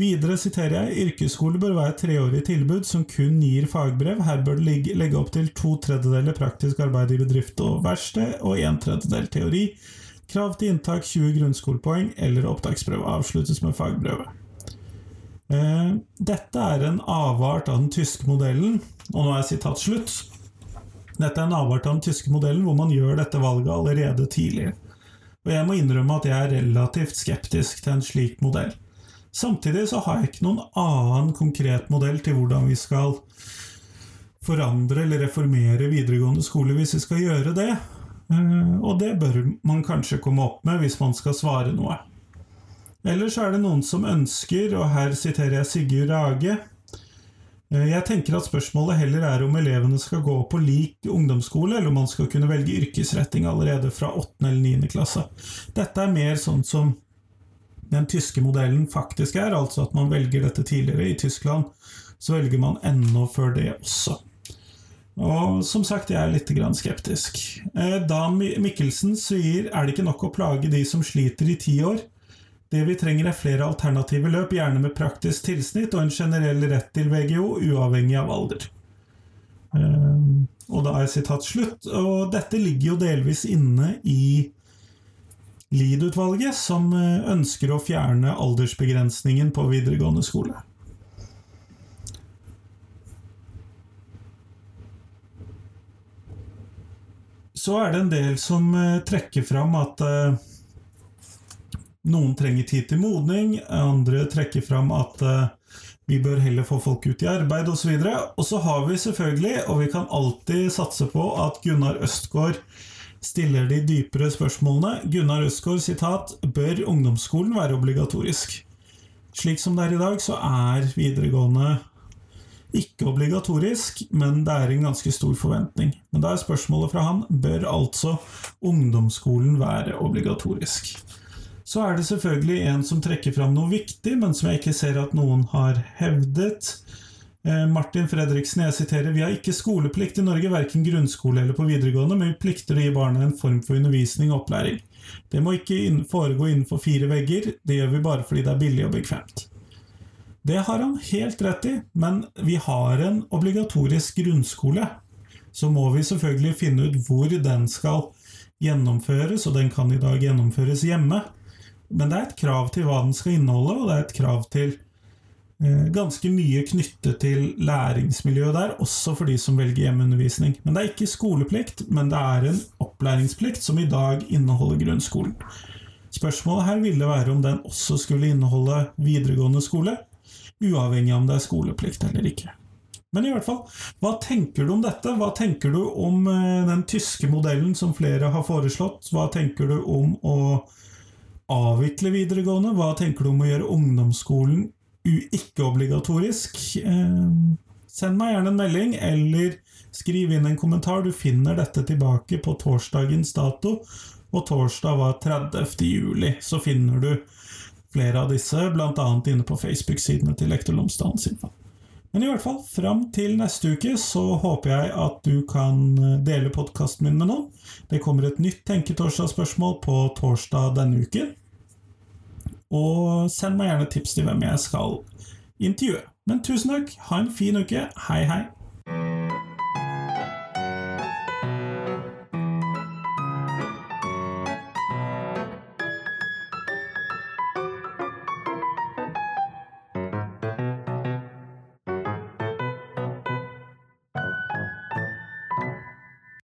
Videre siterer jeg yrkesskole bør være et treårig tilbud som kun gir fagbrev. Her bør det legge opp til to tredjedeler praktisk arbeid i bedrift og verksted og en tredjedel teori. Krav til inntak 20 grunnskolepoeng eller opptaksprøve avsluttes med fagbrevet. Eh, dette er en avart av den tyske modellen, og nå er sitat slutt. Dette er en avart av den tyske modellen hvor man gjør dette valget allerede tidlig. Og jeg må innrømme at jeg er relativt skeptisk til en slik modell. Samtidig så har jeg ikke noen annen konkret modell til hvordan vi skal forandre eller reformere videregående skole hvis vi skal gjøre det. Eh, og det bør man kanskje komme opp med hvis man skal svare noe. Eller så er det noen som ønsker, og her siterer jeg Sigurd Rage eh, Jeg tenker at spørsmålet heller er om elevene skal gå på lik ungdomsskole, eller om man skal kunne velge yrkesretting allerede fra 8. eller 9. klasse. Dette er mer sånn som den tyske modellen faktisk er, altså at man velger dette tidligere. I Tyskland så velger man enda før det også. Og som sagt, jeg er litt skeptisk. Da Mikkelsen sier er det ikke nok å plage de som sliter i ti år. Det vi trenger er flere alternative løp, gjerne med praktisk tilsnitt og en generell rett til VGO, uavhengig av alder. Eh, og da er sitat slutt. Og dette ligger jo delvis inne i Lied-utvalget, som eh, ønsker å fjerne aldersbegrensningen på videregående skole. Så er det en del som eh, trekker fram at eh, noen trenger tid til modning, andre trekker fram at vi bør heller få folk ut i arbeid osv. Og, og så har vi selvfølgelig, og vi kan alltid satse på, at Gunnar Østgaard stiller de dypere spørsmålene. Gunnar Østgaard sitat bør ungdomsskolen være obligatorisk. Slik som det er i dag, så er videregående ikke obligatorisk, men det er en ganske stor forventning. Men da er spørsmålet fra han bør altså ungdomsskolen være obligatorisk. Så er det selvfølgelig en som trekker fram noe viktig, men som jeg ikke ser at noen har hevdet. Eh, Martin Fredriksen, jeg siterer Vi har ikke skoleplikt i Norge, verken grunnskole eller på videregående, men vi plikter å gi barna en form for undervisning og opplæring. Det må ikke foregå innenfor fire vegger, det gjør vi bare fordi det er billig og bekvemt. Det har han helt rett i, men vi har en obligatorisk grunnskole. Så må vi selvfølgelig finne ut hvor den skal gjennomføres, og den kan i dag gjennomføres hjemme. Men det er et krav til hva den skal inneholde, og det er et krav til ganske mye knyttet til læringsmiljøet der, også for de som velger hjemmeundervisning. Men det er ikke skoleplikt, men det er en opplæringsplikt som i dag inneholder grunnskolen. Spørsmålet her ville være om den også skulle inneholde videregående skole, uavhengig av om det er skoleplikt eller ikke. Men i hvert fall, hva tenker du om dette? Hva tenker du om eh, den tyske modellen som flere har foreslått? Hva tenker du om å avvikle videregående? Hva tenker du om å gjøre ungdomsskolen ikke-obligatorisk. Eh, send meg gjerne en melding, eller skriv inn en kommentar. Du finner dette tilbake på torsdagens dato, og torsdag var 30. juli. Så finner du flere av disse, bl.a. inne på Facebook-sidene til Lektor Lomsdalens innfall. Men i hvert fall, fram til neste uke så håper jeg at du kan eh, dele podkasten min med noen. Det kommer et nytt Tenketorsdag-spørsmål på torsdag denne uken. Og send meg gjerne tips til hvem jeg skal intervjue. Men tusen takk, ha en fin uke. Hei, hei.